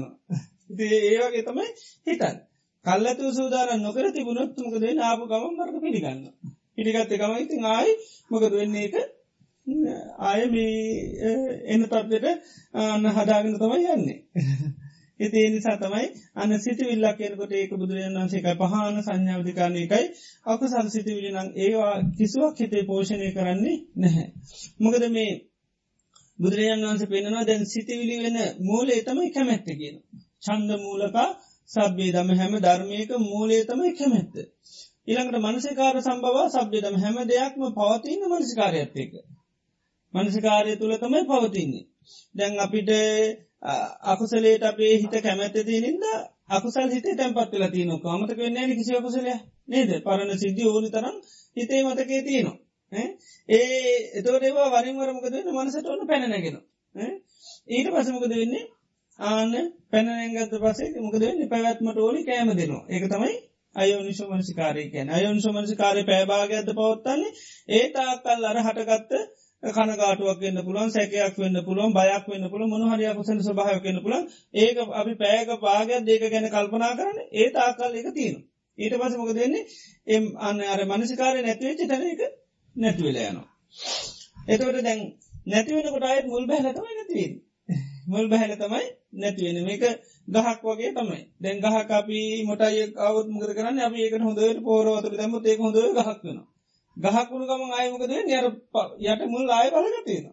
ඒවගේ තමයි හිතන්. කල්ලතු සූදාරන් නොකර තිබුණොත්තුමකද නාපු ගමන් මර්ග පිළිගන්න. පිළිගත්ත ගම ඉතින් ආයි මොකද වෙන්නේ එක ආය මේ එන්න තත්වට අන්න හදාගෙන තමයි යන්නේ. ඉති නිසා තමයි අන්න සිතිවිල්ලා කියනකොට ඒක බුදුරජන් වන්සේකයි පහන සංඥාවධිකාරණයකයි අක සල් සිතිවිලිනං ඒවා කිසිවක් හිතේ පෝෂණය කරන්නේ නැහැ. මොකද මේ බුදුරජන් වන්ස පෙන්නවා දැන් සිතිවිලි වෙන මූලේ තමයි කැමැත්තගෙන. චන්ද මූලකා සබ්බේ දම හැම ධර්මයක මූලේ තමයි කැමැත්ත. ඉළඟට මනසිකාර සම්බව සබ්්‍යදම හැම දෙයක්ම පවතින්න මනසිකාරයත් එක. මනසිකාරය තුළ තමයි පවතින්නේ. දැන් අපිට අකුසලේට අපේ හිත කැමැත්තති නින්ද අකුසල් හිතේ තැන්පත්වෙල තියනක අමතක වෙන්න කිසි අකුසලය නේද? පරණ සිද්ධි ඕනි තරම් හිතේ මතකේ තියනවා. ඒ එතෝට ඒවා වරින්වරමකද වෙන්න? මනසට ඔන්න පැනනගෙන. ඊට පසමකද වෙන්නේ? ආන පැනගත පසේ මොකද වෙන්න? පැවැත්මට ඕලි කෑම දෙනවා. ඒක තමයි අයෝනිශ මනසිකාරය කියන අයෝනිශ මනසිකාරය පෑභාගඇද පවත්තන්නේ ඒ තාකල් අර හටගත්ත කනගාටුවක් වන්න පුළන් සැකයක් වන්න පුළන් බයක් වන්න පුළ මොහරයක් කුසන සභායක් වන්න පුළන් ඒක අපි පෑක පාගයක් දේක ගැන කල්පනා කරන ඒ තාකල් එක තියෙන ඊට පස මොක දෙන්නේ එම් අන්න අර මනසිකාරය නැතිවෙච්ච තැන එක නැතිවෙලයනවා එතවට දැන් නැතිවෙනකොට අයත් මුල් බැලතමයි නැතිවෙන් මුල් බැහැල තමයි නැතිවෙන මේක ගහක් වගේ තමයි. දැන් ගහ අපි මොටයි අවුත් මුකර කරන්න? අපි ඒකට හොඳට පෝරවතර දැම ඒක හොඳ ගහක් වෙනවා. ගහකුණු ගම අයමකද යර යට මුල් ආය බලගටයෙන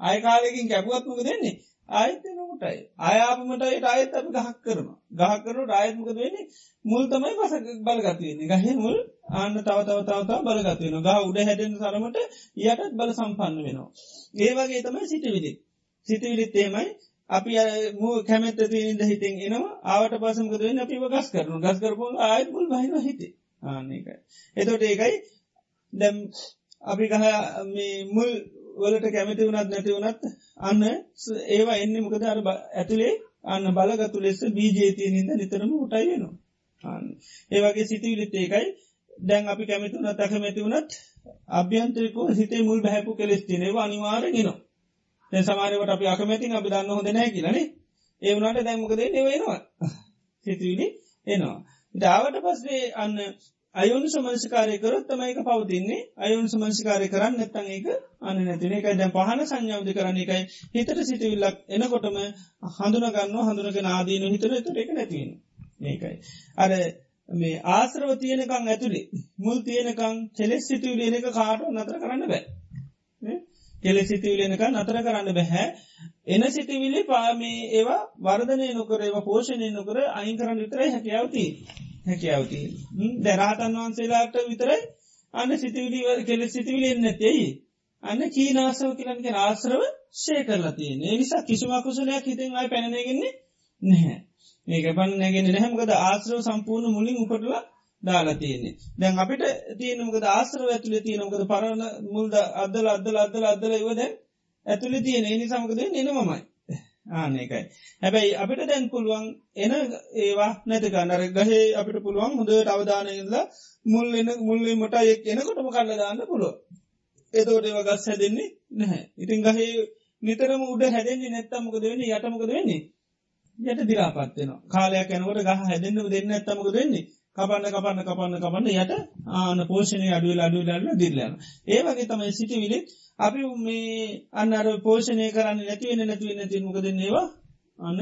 අය කාලයකින් කැපුවත්මක දෙන්නේ ආයත නොටයි අයාපමටයට අයත් අප ගහක් කරන ගහ කරු රායත්මක වෙන්නේ? මුල් තමයි පස බලගත්වයන්නේ ගහ මුල් ආන්න තව තව තවතා බලගත්වයෙන ගහ උඩ හැඩෙන සරමට යටත් බල සම්පන්න වෙනවා. ඒවගේ තමයි සිටිවිලි. සිටිවිලිත් ඒමයි අපි මූ කැමැත්ත තියනින්ද හිතෙන් එනවා. ආවට පසමකද වෙන්න? අපිව ගස් කරනු ගස් කරපු ආයත් මුල් බහින හිතේ. ආන්නේකයි එතොට ඒකයි දැම් අපි ගහ මුල් වලට කැමති වුණත් නැති වුණත් අන්න ඒවා එන්න මොකද? අර ඇතුළේ අන්න බලගතු ලෙස බීජේතියනින්ද නිතරම උටයි වෙනවා. ඒවගේ සිතිවිලිත් ඒකයි. දැන් අපි කැමතිවුණ තැකමැති වුණත් අභ්‍යන්ත්‍රකෝ හිතේ මුල් බැහැපු කෙලෙස්තිනේවා අනිවාරගෙනවා දැ සමාරවට අපි අකමැතින් අපි දන්න හොඳ නෑ. කියලනේ ඒ වුණට දැම්මකද නෙවෙනවා සිතුවිලි එනවා. ඩාවට පස්සේ අන්න අයුන් සමංස්කාරය කරොත් තමයික පවතින්නේ අයුන් සමංස්කාරය කරන්න නැත්තන් ඒක අන්න නැතින එකයි දැන් පහන සංඥාවධ කරන එකයි හිතට සිටවිල්ලක් එනකොටම හඳුනගන්න හඳුනගෙන ආදීන හිතර තුර එක නැතිවෙන ඒකයි. අර මේ ආශ්‍රව තියනකං ඇතුළි මුල් තියනකං චෙලෙස් සිටවිල එක කාට නතර කරන්න බෑ. කෙලෙ සිතිවිලෙනක නතර කරන්න බැහැ එන සිතිවිලි පාමේ ඒවා වර්ධනය නොකර ඒවා පෝෂණය නොකර අයින් කරන්න විතරයි හැකියාවතිී. හැකියාවති දැරහතන් වහන්සේලාට විතරයි අන්න සිතිවිලි කෙල සිතිවිලි එන්නැතියි අන්න කීනාසව කියලන්ගේ ආශ්‍රව ශය කරලා තියෙන නිසා කිසිමකුසලයක් හිතෙන් අයි පැනනගෙන්නේ නැහැ. මේක පන් නැගෙන නැහමකද ආශ්‍රව සම්පූර්ණ මුලින් උපටලා දාලා තියන්නේ. දැන් අපිට තියනමකද ආශ්‍රව ඇතුලේ තියනමකද පරණ මුල්ද අදල අදල අදල අදල ඉවද ඇතුලි තියෙන නි සමකද නමමයි ආනකයි හැබැයි අපිට දැන් පුළුවන් එන ඒවා නැතිකන්නර ගහේ අපිට පුළුවන් හොදට අවධානයල්ල මුල් එන මුල්ලි මට එක් එනකොටම කල්ලදාන්න පුළුව එතෝට ඒව ගස් හැදෙන්නේ නැහැ. ඉතින් ගහේ නිතරම උඩ හැදෙන්නේ නැත්තමකද වෙන්නේ? යටමකද වෙන්නේ? යට දිරාපත්වෙන කාලයක් යනකොට ගහ හැදෙන්න්න දෙන්න ඇත්තමක දෙන්නේ කපන්න කපන්න කපන්න කපන්න යට ආන පෝෂණය අඩුවල අඩුවලන්න දිල්ලයන ඒවගේ තමයි සිටිවිලි. අපි මේ අන්න අර පෝෂණය කරන්න නැතිවෙන නැතිවෙන තිමකද ඒවා? අන්න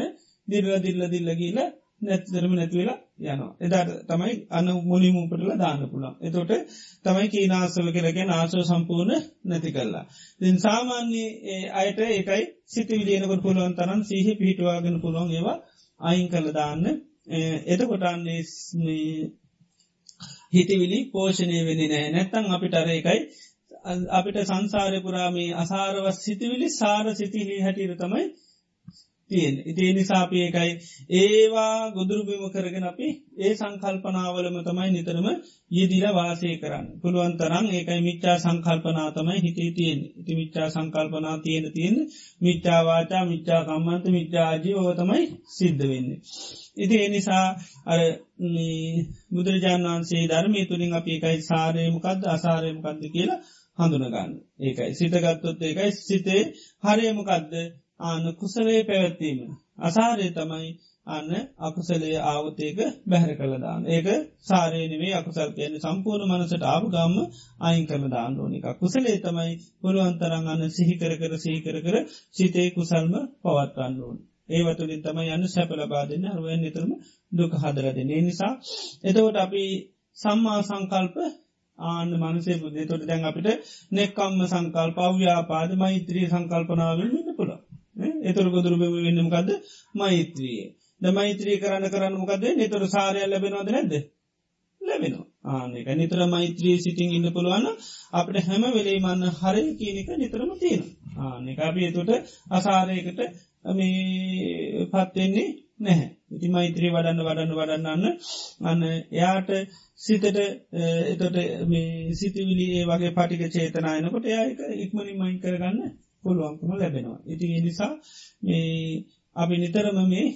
දිල්ල දිල්ල දිල්ල ගීල නැත්තරම නැතිවෙලා යනවා. එදාට තමයි අන්න මුලිමුපටල දාන්න පුළන් එතොට තමයි කීනාසව කරගෙන ආසෝ සම්පූර්ණ නැති කල්ලා දෙන් සාමාන්‍ය අයට ඒකයි සිතිවිලියනකට පුළුවන් තරන් සීහ පිහිටවාගෙන පුළුවන් ඒවා අයින් කළ දාන්න. එතකොටන්නේ හිතවිලි පෝෂණය වෙනි නෑ නැත්තං අපිට අර එකයි අපිට සංසාරපුරාමේ අසාරවස් සිතිවිලි සාර සිතිලි හැටිර තමයි තියෙන්. ඉතිේ නිසාපිය එකයි ඒවා ගොදුරුබිම කරගෙන අපි ඒ සංකල්පනාවලම තමයි නිතරම යෙදිල වාසය කරන්න. පුළුවන් තරම් ඒකයි මිච්චා සංකල්පනා තමයි හිතේ තියෙන් ඉති මිච්චා සංකල්පනා තියෙන තියෙන මිච්චාවාචා මිච්චා කම්මන්ත මිච්චාජී ඕව තමයි සිද්ධ වෙන්නේ. ඉති එනිසා අර බුදුරජාණන් වන්සේ ධර්මය තුළින් අපි එකයි සාරයමකක්ද අසාරයමකක්ද කියලා හඳුනගන්න. ඒකයි සිතගත්තොත් ඒකයි සිතේ හරයමකක්ද ආන කුසලේ පැවැත්වීම. අසාරය තමයි අන්න අකුසලේ ආවතේක බැහැර කළදාන්න. ඒක සාරයනවේ අකුසල් කියන සම්පූර්ණ මනසට ආපුගම්ම අයින් කරන දාන්න ඕනික. කුසලේ තමයි පුළුවන්තරන් අන්න සිහිකර කර සීකර කර සිතේ කුසල්ම පවත්වන්න ඕන්. ඒවතුලින් තමයි යන්න සැපලබාදන්න අරුවෙන් නිතරම දුක හදරදන. නිසා එතවට අපි සම්මා සංකල්ප ආන්න මනසේ බුදේ තොට දැන් අපිට නෙක්කම්ම සංකල්ප අව්‍යාපාද මෛත්‍රී සංකල්පනාවෙන් ඉන්න පුළ. එතුර ගොදුරු වෙන්නමකක්ද මෛත්‍රිය. ද මෛත්‍රී කරන්න කරන්න මොකද නිතොර සාරය ලැබෙනවද නැද ලැබෙනවා. ආනක නිතර මෛත්‍රී සිටිං ඉන්න පුළුවන්න අපට හැම වෙලේමන්න හරය කියනක නිතරම තියෙන ආනෙක අපේ තුට අසාරයකට මේ පත්වෙන්නේ නැහැ. ඉති මෛත්‍රී වඩන්න වඩන්න වඩන්නන්න අන්න එයාට සිතට එතොට සිතිවිලි ඒ වගේ පටික චේතනායනකොට එයාක ඉක්මනින් මයින් කරගන්න පුළුවන්කම ලැබෙනවා. ඉති නිසා මේ අපි නිතරම මේ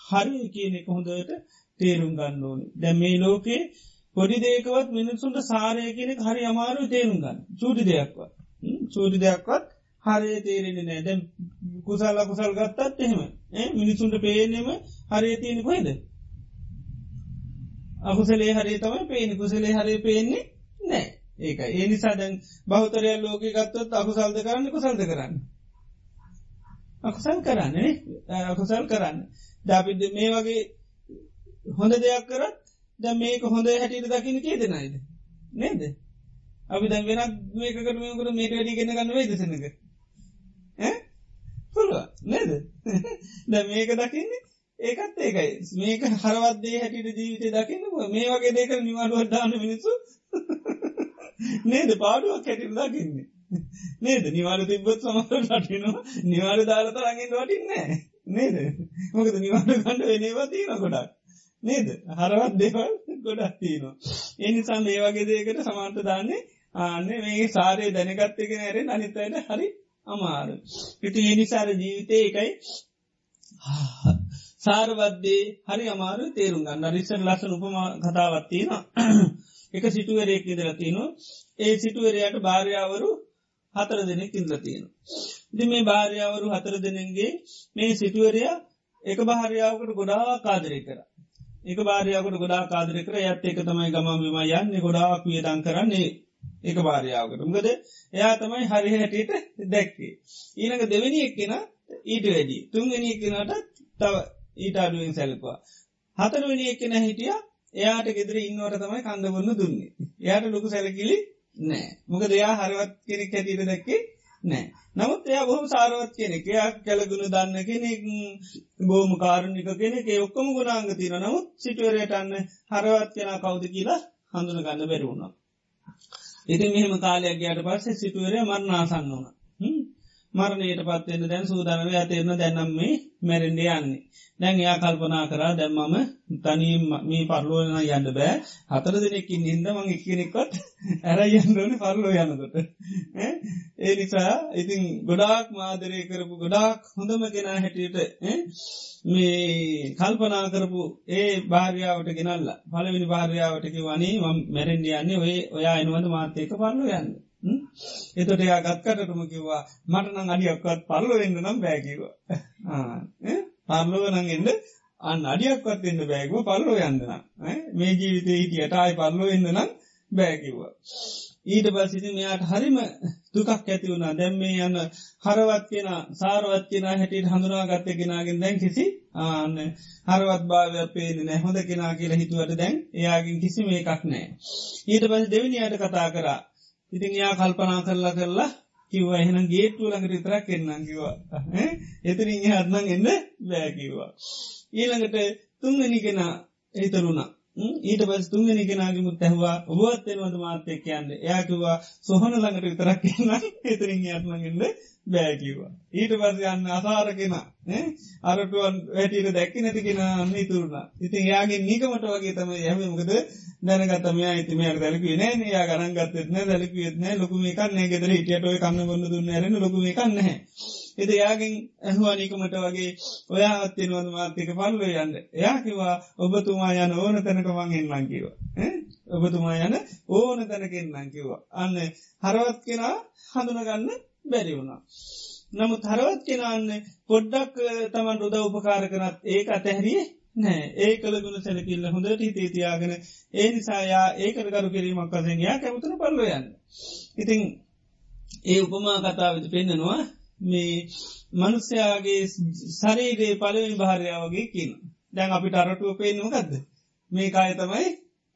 හරි කියනෙක හොඳට තේරුම් ගන්න ඕනි. දැ මේ ලෝකේ පොඩි දේකවත් මිනිසුන්ට සාරය කෙනෙක් හරි අමාරු තේරුම් ගන්න. චූටි දෙයක්වත්. චූටි දෙයක්වත් හරය තේරෙන නෑ දැම් කුසල් අකුසල් ගත්තත් එහෙම. මිනිසුන්ට පේනෙම හරය තියෙන කොයිද අකුසලේ හරි තමයි පේනි කුසලේ හරි පේන්නේ නෑ ඒක ඒ නිසා දැන් බෞතරය ලෝක ගත්තොත් අකුසල්ද කරන්න කුසල්ද කරන්න. අකුසල් කරන්නේ අකුසල් කරන්න. දාපිද මේ වගේ හොඳ දෙයක් කරත් ද මේක හොඳ හැටියට දකින කිය දෙනයිද. නේද. අපි දැ වෙනක් මේකට මේකට මේට වැඩි ගෙන ගන්න වේ දෙසනක. පුළුව නේද. [laughs] ද මේක දකින්නේ ඒකත් ඒකයි මේක හරවත්දේ හැටිට ජීවිතය දකින්න මේ වගේ දෙක නිවාඩුවට දාන්න මිනිසු [laughs] නේද? පාඩුවක් හැටිට දකින්නේ. නේද? නිවාර තිබ්බත් සමර ලටිනවා නිවාර දාලත රඟෙන් වටින්නේ නේද? මොකද නිවාර ගණඩ වෙනවා තියෙන ගොඩක්. නේද? හරවත් දෙවල් ගොඩක් තියෙනවා. එනිසා මේ වගේ දේකට සමාන්ත දාන්නේ ආන්න මේ සාරය දැනගත්තක නැරෙන් අනිතයට හරි අමාර පිටි එනිසාර ජීවිතය එකයි සාරවද්දේ හරි අමාරු තේරුම් ගන්න. රිසර් ලස්සන උපම කතාවත්තියෙන එක සිටුවරයෙක් ඉදර තියනවා. ඒ සිටුවරයට භාර්යාවරු හතර දෙනෙක් ඉන්ද තියෙන. දි මේ භාර්යාවරු හතර දෙනෙන්ගේ මේ සිටුවරයා එක භාර්යාවකට ගොඩා කාදරය කර. එක භාරයාකට ගොඩා කාදර කර. ඇත් එක තමයි ගමම් විම යන්න. ගොඩාක් වියදන් කරන්නේ එක භාරයාවකට. මකද එයා තමයි හරි හැටියට දැක්කේ. ඊනක දෙවැනි එක්කෙන ඊට වැඩි තුන්ගෙන එකනට තව ඊට අඩුවෙන් සැලකවා. හතරවෙනි එක්කෙන හිටිය එයාට ගෙදර ඉන්නවට තමයි කන්දගන්න දුන්නේ. එයාට ලොකු සැලකිලි නෑ. මොක දෙයා හරවත් කෙනෙක් ඇතිට දැක්කේ නෑ. නමුත් එයා බොහම සාරවත් කෙනෙක්. එයක් කැලගුණ දන්න කෙනෙක් බෝම කාරණික කෙනෙක්. ඔක්කොම ගුණාංග තින නමුත් සිටුවරයටන්න හරවත් කෙන කවුද කියලා හඳුන ගන්න බැරුණා ඉතින් මෙහෙම කාලයක් ගයාට පස්සේ සිටුවරය මරණාසන්න වන මරණයට පත්වෙන්න දැන් සූදානව ඇතේරන දැනම් මේ මැරෙන්ඩ යන්නේ. දැන් එයා කල්පනා කරා දැම්මම තනී මේ පරලෝන යන්න බෑ. හතර දෙනෙකින් හින්ද මං එකනෙක්කොත් [laughs] ඇර යන්නන පරලෝ යනකොට. ඒ නිසා ඉතින් ගොඩාක් මාදරය කරපු ගොඩාක් හොඳම ගෙනා හැටියට මේ කල්පනා කරපු ඒ භාර්යාවට ගෙනල්ල පලවිනි භාර්යාවටක වනේ ම මැරෙන්ඩ යන්නේ ඔය ඔයා එනුවද මාතයක පරලෝ යන්න? එතොට එයා ගත්කටටම කිව්වා මටනං අඩියක්වත් පරලෝ එන්න නම් බෑකිව පරලෝ නඟෙන්ද අන්න අඩියක්වත් එන්න බෑගව පල්ලෝ යන්නන මේ ජීවිතය හිටියට අයි පල්ලෝ එන්න නම් බෑකිව්වා. ඊට පසිති මෙයාට හරිම දුකක් ඇති වුණා. දැම් මේ යන්න හරවත් කියෙන සාරවත් කියෙන හැටියට හඳුනා ගත්ත කෙනගෙන් දැන් කිසි ආන්න හරවත් භාවය පේන නැහොඳ කෙනා කියලා හිතුවට දැන් එයාගින් කිසි මේ එකක් නෑ. ඊට පස දෙවිනියට කතා කරා. ඉතින් යා කල්පනා කරලා කරලා කිව්ව එහෙන ගේට්ටුව ළඟට විතරක් එන්නම් කිවා එතරින් හත්නං එන්න බෑකිවා ඊළඟට තුන්ගනි කෙන හිතරුණා. ඊට පස් තුන්ගනි කෙනගමුත් ඇහවා ඔබත්වෙනවද මාත්‍යය කියන්න. එයාකිවා සොහන ළඟට විතරක් එන්න. එතරින් හත්නගන්න බෑකිවා ඊට පස් යන්න අසාර කෙන අරටුවන් වැටිට දැක්ක නැති කෙන අන්න ඉතුරුණ. ඉතින් යාගේ නිකමට වගේ තම යමකද දැනගතම ඉතිමයට දැලකුවේ නෑ යා ගරන්ගත්තන දැලකුවෙත්න ලොකුම එකන්න ගෙදර හිටියටය කන්න ගොන්න දුන්න රන ලොකුම කන්න එද යාගෙන් ඇහවානීකමට වගේ ඔයා අත්තිනවද මාර්ථක පල්ල යන්න. එයාකිවා ඔබතුමා යන ඕන තැනකමං එන්නම් කිව ඔබතුමා යන ඕන තැනකෙන්න්නම් කිවා අන්න හරවත් කෙනා හඳුනගන්න බැරි වුණා. නමුත් හරවත් කෙනන්න පොඩ්ඩක් තමන් ොද උපකාර කරත් ඒක අතැහැරියේ නෑ ඒ කළ ගුණ සැලකිල්ල හොඳට හිතේ තියාගෙන ඒ නිසායා ඒකට කරු කිරීමක් වසෙන් යා කැමතුන පල්ලොයන්න. ඉතිං ඒ උපමා කතාවද පෙන්න්නනවා මේ මනුස්්‍යයාගේ සරීරයේ පලවෙනි භාරයාවගේ කියන දැන් අපිට අරටුව පේනවා ගත්ද මේ කාය තමයි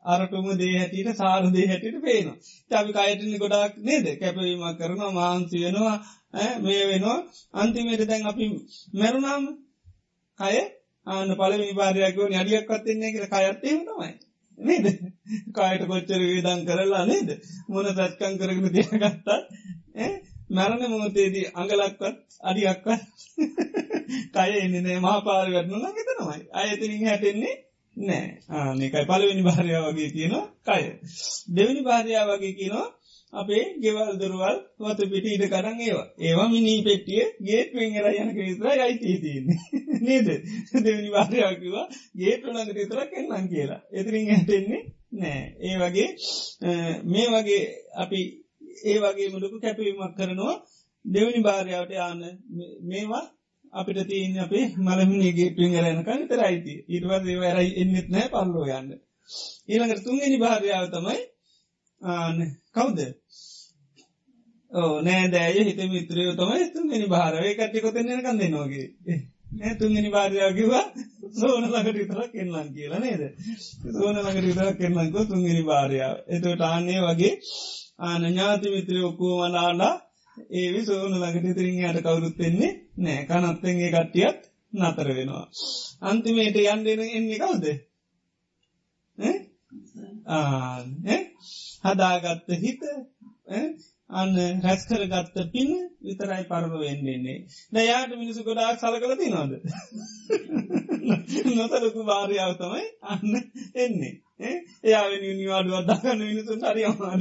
අරටුම දේ හැටියට සාර දේ හැටියට පේනවා. චබි කායටනි ගොඩක් නේද? කැපවීමක් කරන මහන්සි වෙනවා මේ වෙනවා. අන්තිමයට දැන් අපි මැරුණාම කය ආන පලවි පාරයකව අඩියක්වත්තින්නේ කියල කයත්තේ තමයි. නේද? කායට කොච්චර වේදන් කරලා නේද? මොන සත්කං කරගෙන තියගත්තා මැරණ මොහතේදී අඟලක්වත් අඩියක්වත් [laughs] කය එන්නනේ මහපාර වැටනු ගෙත තමයි අයතිනින් හැටෙන්නේ නෑ ආනකයි පලවෙනි භාරයා වගේ කියනවා කය. දෙවනි භාරයා වගේ කියනවා අපේ ගෙවල් දුරුවල් වත පිටි ඉට කරන්න ඒවා. ඒවා මිනී පෙට්ටිය ගේට වෙංගර යන විතර අයිතිතින්නේ [laughs] නේද? දෙවනි වාරයාකිවා ගේට ළඟට විතර කෙන්නම් කියලා. එතිරින් ඇටෙන්නේ නෑ ඒ වගේ මේ වගේ අපි ඒ වගේ මුලකු කැපවීමක් කරනවා. දෙවනි භාරයාවට යන්න මේවා අපිට තියන්න අපේ මලමිනි ගේටුවෙන් රැනකන්න තරයිති ඉටවත් ඒවරයි එන්නෙත් නෑ පල්ලෝ යන්න. ඊළඟට තුන්ගනි භාරයාව තමයි ආන කවුද? ඕ නෑ දෑය හිත මිත්‍රයෝ තමයි තුන්ගනි භාරවය කට්ටිකොතෙන්න්න කන්ද නොගේ තුන්ගනි භාරයාකිවා සෝන ලකට විතර කෙන්ලන් කියලා නේද? සෝන ලකට විතර කෙන්ලංකෝ තුන්ගනි භාරයාව. එතට ආන්නේ වගේ ආන ඥාති මිත්‍රය ඔක්කෝ වලාලා ඒවි සෝන ලකට තිරින් යට කවුරුත්වෙන්නේ නෑ කනත්තෙන්ගේ කට්ටියත් නතර වෙනවා. අන්තිමේට යන්ඩෙන එන්නේ කවුද? හදාගත්ත හිත අන්න රැස්කරගත්ත පින විතරයි පරම වෙන්නෙන්නේ නයාට මිනිසු ගොඩාක් සල කළ තිනොද නොසලකු භාරයාව තමයි අන්න එන්නේ. එයාවෙන නිවාඩුවත් දකන්න මිනිසුන් හරි අමාර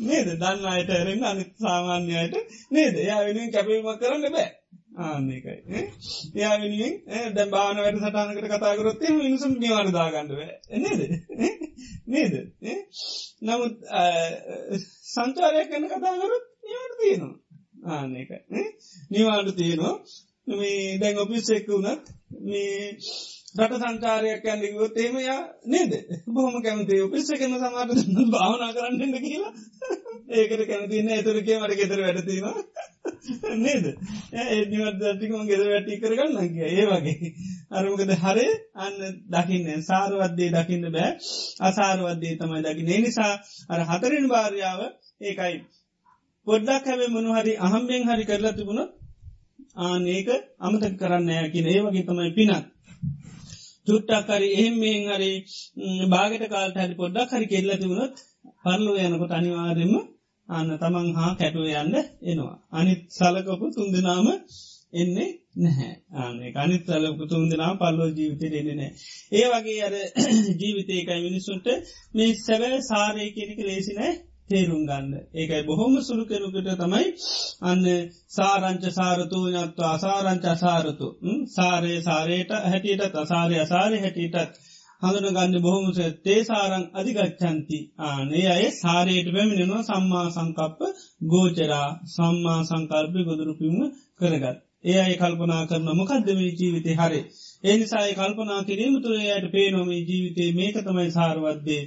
නේද? දන්න අයට ඇරෙන් අනිත් සාමාන්‍යයට නේද? එයා වෙනුවෙන් කැපීමක් කරන්න බෑ. ආන්නේකයි එයා වෙනුවෙන් දැ බාන වැඩ සටනකට කතාකරොත්තේ මිනිසුම් නිවාඩ දාගන්නව නේද? නේද? නමුත් සංචාරයක් කන්න කතාකරොත් නිවාට තියෙනවා. ආන්නේක නිවාඩු තියෙනවා. මේ දැන් ඔපිස් එක්ක වුණත් මේ රට සංචාරයක් ඇන්ලිගුවත් ඒමයා නේද? බොහම කැමති පිස්ස කන සමාට භාවනා කරන්නට කියලා. ඒකට කැමතින්න ඇතුරකේ මට ගෙතර වැඩතීම නේද? ඒනිවත් දතිකම ගෙද වැටි කරගන්න කිය ඒ වගේ. අරමකද හරේ අන්න දකින්න. සාරවද්දේ දකින්න බෑ. අසාරවද්දේ තමයි දකින්න. නිසා අර හතරෙන් භාර්යාව ඒකයි පොඩ්ඩක් හැබේ මොනහරි අහම්බෙන් හරි කරලා තිබුණොත් ආනඒක අමතක කරන්න කියන ඒ වගේ තමයි පිනත් චුට්ටක්කරි එහෙමෙන් හරි බාගට කාල්ට හරි පොඩ්ඩක් හරි කෙල්ල තිබුණොත් පරලෝ යනකොට අනිවාර්යම අන්න තමන් හා කැටුව යන්න එනවා. අනිත් සලකපු තුන්දනාම එන්නේ නැහැ ආනේ අනිත් සලකු තුන්දනා පල්ලෝ ජීවිතය එන්නේ නෑ. ඒ වගේ අර [clears throat] ජීවිතයකයි මිනිස්සුන්ට මේ සැබෑ සාරය කෙනෙක ලේසිනෑ තේරුම් ගන්න. ඒකයි බොහොම සුළු කෙනුකට තමයි අන්න සාරංච සාරතු නත්ව අසාරංච අසාරතු සාරය සාරයට හැටියටත් අසාරය අසාරය හැටියටත් හඳුන ගන්න බොහොමස තේසාරං අධිගච්චන්ති ආනේ අය සාරයට පැමිණෙනවා සම්මා සංකප්ප ගෝචරා සම්මා සංකල්පය ගොදුරුපිම කරගත්. ඒ අයි කල්පනා කරන මොකක්දමේ ජීවිතය හරි. එනිසායි කල්පනා කිරීම තුළ යට පේනොමේ ජීවිතේ මේක තමයි සාරවත්දේ.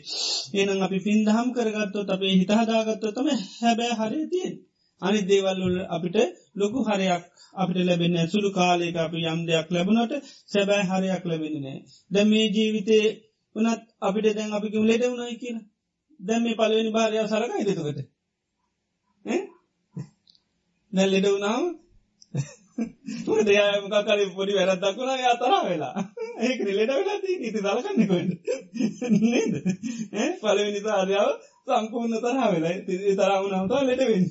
එනම් අපි පින්දහම් කරගත්තොත් අපේ හිතහදාගත්තො තම හැබෑ හරි තියෙන්. අනි දේවල්වල අපිට ලොකු හරයක් අපිට ලැබෙන සුළු කාලයක අපි යම් දෙයක් ලැබුණට සැබෑ හරයක් ලැබෙනනෑ. දැ මේ ජීවිතේ වනත් අපිට දැන් අපිකම ලෙඩ වුණයි කියන දැම් මේ පලවෙනි භාරයාව සරකයි දෙතුකට නැල් ලෙඩ වුණාව මොකකර පොඩි වැරදක් වුණා යා තර වෙලා. ඒක ලෙඩ වෙලා ඉති දලකන්නෙකොට නේද? පලවෙනි ආරයාව සම්පූර්ණ තරහ වෙලා. තරාවුණාවතා ලෙඩවෙන්න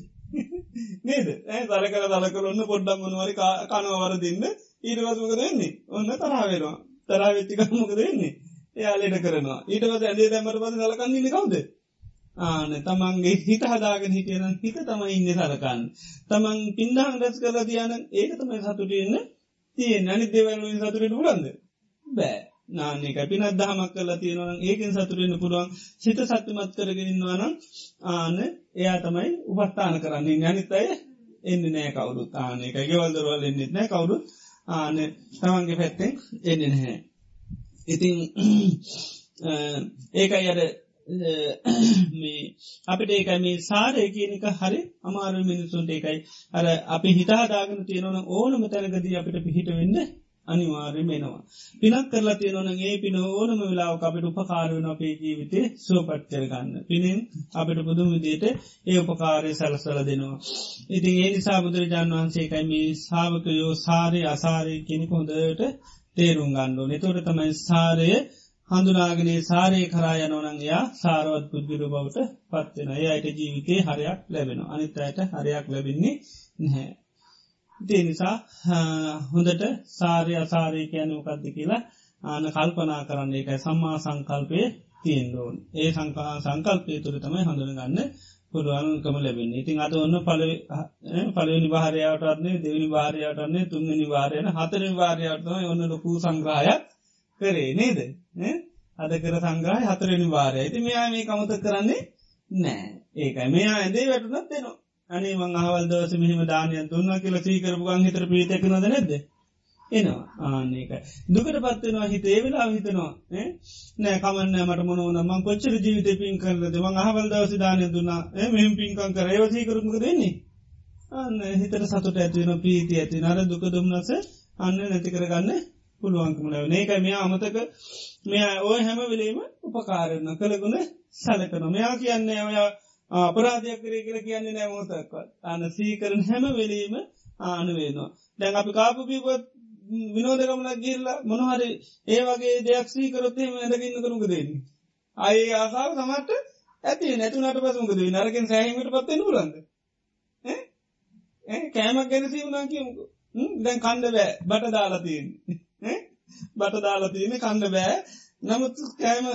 නේද? තර කර දලකර ඔන්න පොඩ්ඩම් මනවරි කනවර දෙන්න ඊටවසමක දෙන්නේ ඔන්න තරාවෙනවා තරා වෙච්චිකමක දෙන්නේ එයා ලෙඩ කරනවා. ඊටවස ඇදේ දැමට පද දලකන්නේ කවද? ආන තමන්ගේ හිත හදාගෙන හිටියන හිත තමයි ඉන්න සරකන්න. තමන් පින්ඩහන් රැස් කල තියන ඒක තමයි සතුටන්න තිය නැනි දෙවල්ලින් සතුරට පුරන්ද බෑ. නානක පිනත් දහමක් කලා තියෙනවන ඒකෙන් සතුරෙන්න්න පුළුවන්. සිත සත්‍යමත් කරගෙනන්නවානම් ආන එයා තමයි උපස්ථාන කරන්නේ යනිත් අය එන්න නෑ කවුරු තානක ගෙවල්දරවල් එන්නෙත් නෑ කවුරු ආන තමන්ගේ පැත්තෙන් එන්න නැහැ. ඉතිං [clears throat] ඒකයි අර මේ අපිට ඒකයි මේ සාරය කියනක හරි අමාරු මිනිසුන්ට ඒකයි අර අපි හිතාදාගෙන තියෙනවන ඕනම තැනකදී අපිට පිහිට වෙන්න අනිවාර්ය මෙනවා. පිනක් කරලා තියෙනවන ඒ පින ඕනම වෙලාව අපිට උපකාරවන අපේ ජීවිතේ සුවපත් කරගන්න. පිනෙන් අපිට පුදුම විදියට ඒ උපකාරය සැලසල දෙනවා. ඉතින් ඒ නිසා බුදුරජාන් වහන්සේකයි මේ සාාවකයෝ සාරය අසාරය කෙනෙක හොඳට තේරුම් ගන්නඩෝ. නතොට තමයි සාරය හඳුනාගනේ සාරය කරා යනොනන්යා සාරවත් පුද්ගිරු බවට පත්වෙන ඒ අයට ජීවිතේ හරයක් ලැබෙන අනිත් අයට හරයක් ලැබෙන්නේ නැහැ. දේ නිසා හොඳට සාරය අසාරය කියන මොකක්ද කියලා ආන කල්පනා කරන්නේ. එකයි සම්මා සංකල්පය තියෙන්ඩෝන් ඒ සංකා සංකල්පය තුළ තමයි හඳුනගන්න පුරුවන්කම ලැබෙන ඉතින් අද ඔන්න පල පලනි භාරයාවටන්නේ දෙවනි භාරයාටන්නේ තුන්ගනි වාරයන හතරි වාරයාටම ඔන්න ලොකූ සංග්‍රහයක් කරේ නේද? අද කර සංග්‍රහය හතරනි වාරය ඇති මෙයා මේ කමත කරන්නේ නෑ ඒකයි. මෙයා ඇදේ වැටනත් දෙනවා අනේ මං අහවල් දවස මෙහම දානය දුන්න කියල සීකරපු ගන් හිතර පීතකනද නැද එනවා. ආනක දුකට පත්වෙනවා හිත. ඒ වෙලා හිතනවා නෑ කමන්න මට මොනවන මං කොච්චර ජීවිත පින් කරලද මං අහවල් දවස දානය දුන්නා. මෙහම පින්කන් කර. ඒවසීකරමක දෙන්නේ අන්න හිතට සතුට ඇතිවෙන පීති ඇති නර දුක දුම්න්නස අන්න නැති කරගන්න පුළුවන්කම ලැබ ඒකයි මෙයා අමතක මෙයා ඔය හැම වෙලීම උපකාරන්න කළගුණ සලකන මෙයා කියන්නේ ඔයා අපරාධයක් කරේ කියල කියන්නේ නෑමෝතක්වත් අන සීකරන හැම වෙලීම ආනවේනවා දැන් අපි කාපුපිපොත් විනෝදකමලක් ගිල්ල මොනහරි ඒ වගේ දෙයක් සීකරොත්තේ ඇදගන්න කරුක දෙන්නේ අයි ආසාාව සමට ඇති නැතුනට පසුකද නරකින් සෑහිමට පත්වෙන පුරන්ද කෑමක් ගැන සීවනා කියමුකු. දැන් කණ්ඩ බෑ. බට දාලාතියෙන් බට දාලා තියන කණ්ඩ බෑ. නමුත් කෑම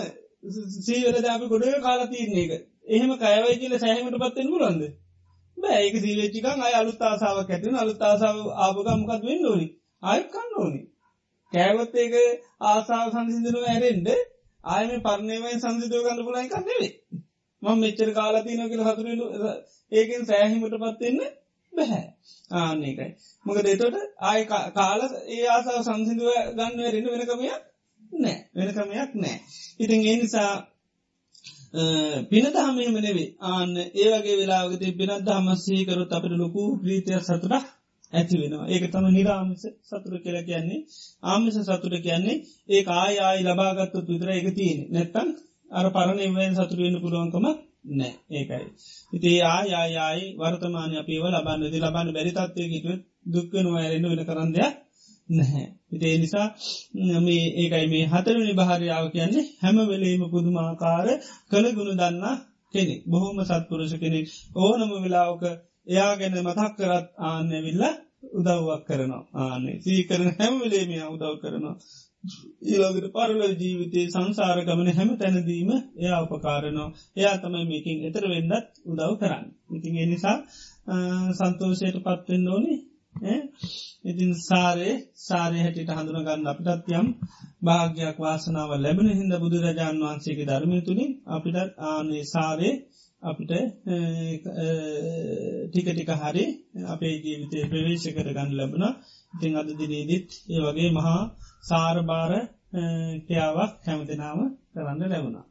සීවර ජාපි ගොඩ කාලා තියන්නේ එක. එහෙම කයවයි කියල සෑහමට පත්තෙන් පුරන්ද බෑ. ඒක සීවේච්චිකන් අය අලුත් ආසාාවක් ඇතින අලුත් ආසාාව ආපගමකත් වෙන්න ඕනි? අයකන්න ඕනි. කෑවොත් ඒක ආසාාව සංසිදනුව ඇරෙන්ඩ ආයම පරණයමයි සංසිදව ගන්න පුලයි කන්නෙවේ මං මෙච්චර කාලතිනක හතුරෙන ඒකෙන් සෑහිමට පත්වෙන්න බැහැ. ආන්නේකයි මොක දෙතොට ආය කාල ඒ ආසාාව සංසිදුව ගන්න රෙන වෙනකමය නෑ. වෙන ක්‍රමයක් නෑ. ඉතින් ඒ නිසා පිනදහමේම නෙවේ ආන්න ඒවගේ වෙලාගත පිනත් දහමස්සේකරොත් අපට ලොකු ප්‍රීතිය සතුරක් ඇති වෙනවා. ඒක තම නිරාමිස සතුර කියල කියන්නේ. ආමිස සතුර කියන්නේ ඒ ආයායි ලබාගත්තුත් විතර එක තියෙන නැත්තන් අර පරණෙවෙන් සතුරවෙන්න පුළුවන්කම නෑ ඒකයි. ඉති ආයායායි වර්තමානය අපේව ලබන්න ති ලබන්න බැරිතත්වයකිට දුක්කනවා ඇරෙන්ඩ වෙන කරන්දයක් නැහැ. ඉතිේ නිසා මේ ඒකයි මේ හතරනි භාරයාව කියන්නේ හැම වෙලේම පුදුමාකාර කළ ගුණ දන්නා කෙනෙ බොහොම සත්පුරුෂ කෙනෙක් ඕනම වෙලාවක එයා ගැන මතක් කරත් ආන්නැවිල්ල උදව්වක් කරනවා ආනේ සීකරන හැමවෙලේම උදව් කරනවා. ඊළඟට පරල ජීවිතයේ සංසාරගමන හැම තැනදීම එයා උපකාරනවා එයා තමයි මේකින් එතර වෙන්නත් උදව් කරන්න. ඉතින් එනිසා සන්තෝෂයට පත්වෙන්න ඕනේ. ඉතින් සාරේ සාරය හැටිට හඳුනගන්න අපිටත් යම් භාග්‍යයක් වාසනාව ලැබෙන හිද බුදුරජාණන් වහන්සේගේ ධර්මය තුළින් අපිටත් ආනේ සාරේ අපිට ටිකටික හරි අපේ ජීවිතය ප්‍රවේශ කර ගන්න ලැබුණ. ඉතිං අද දිනේදිත් ඒ වගේ මහා සාරභාර ක්‍රියාවක් හැමතිනාව කරන්න ලැබුණා.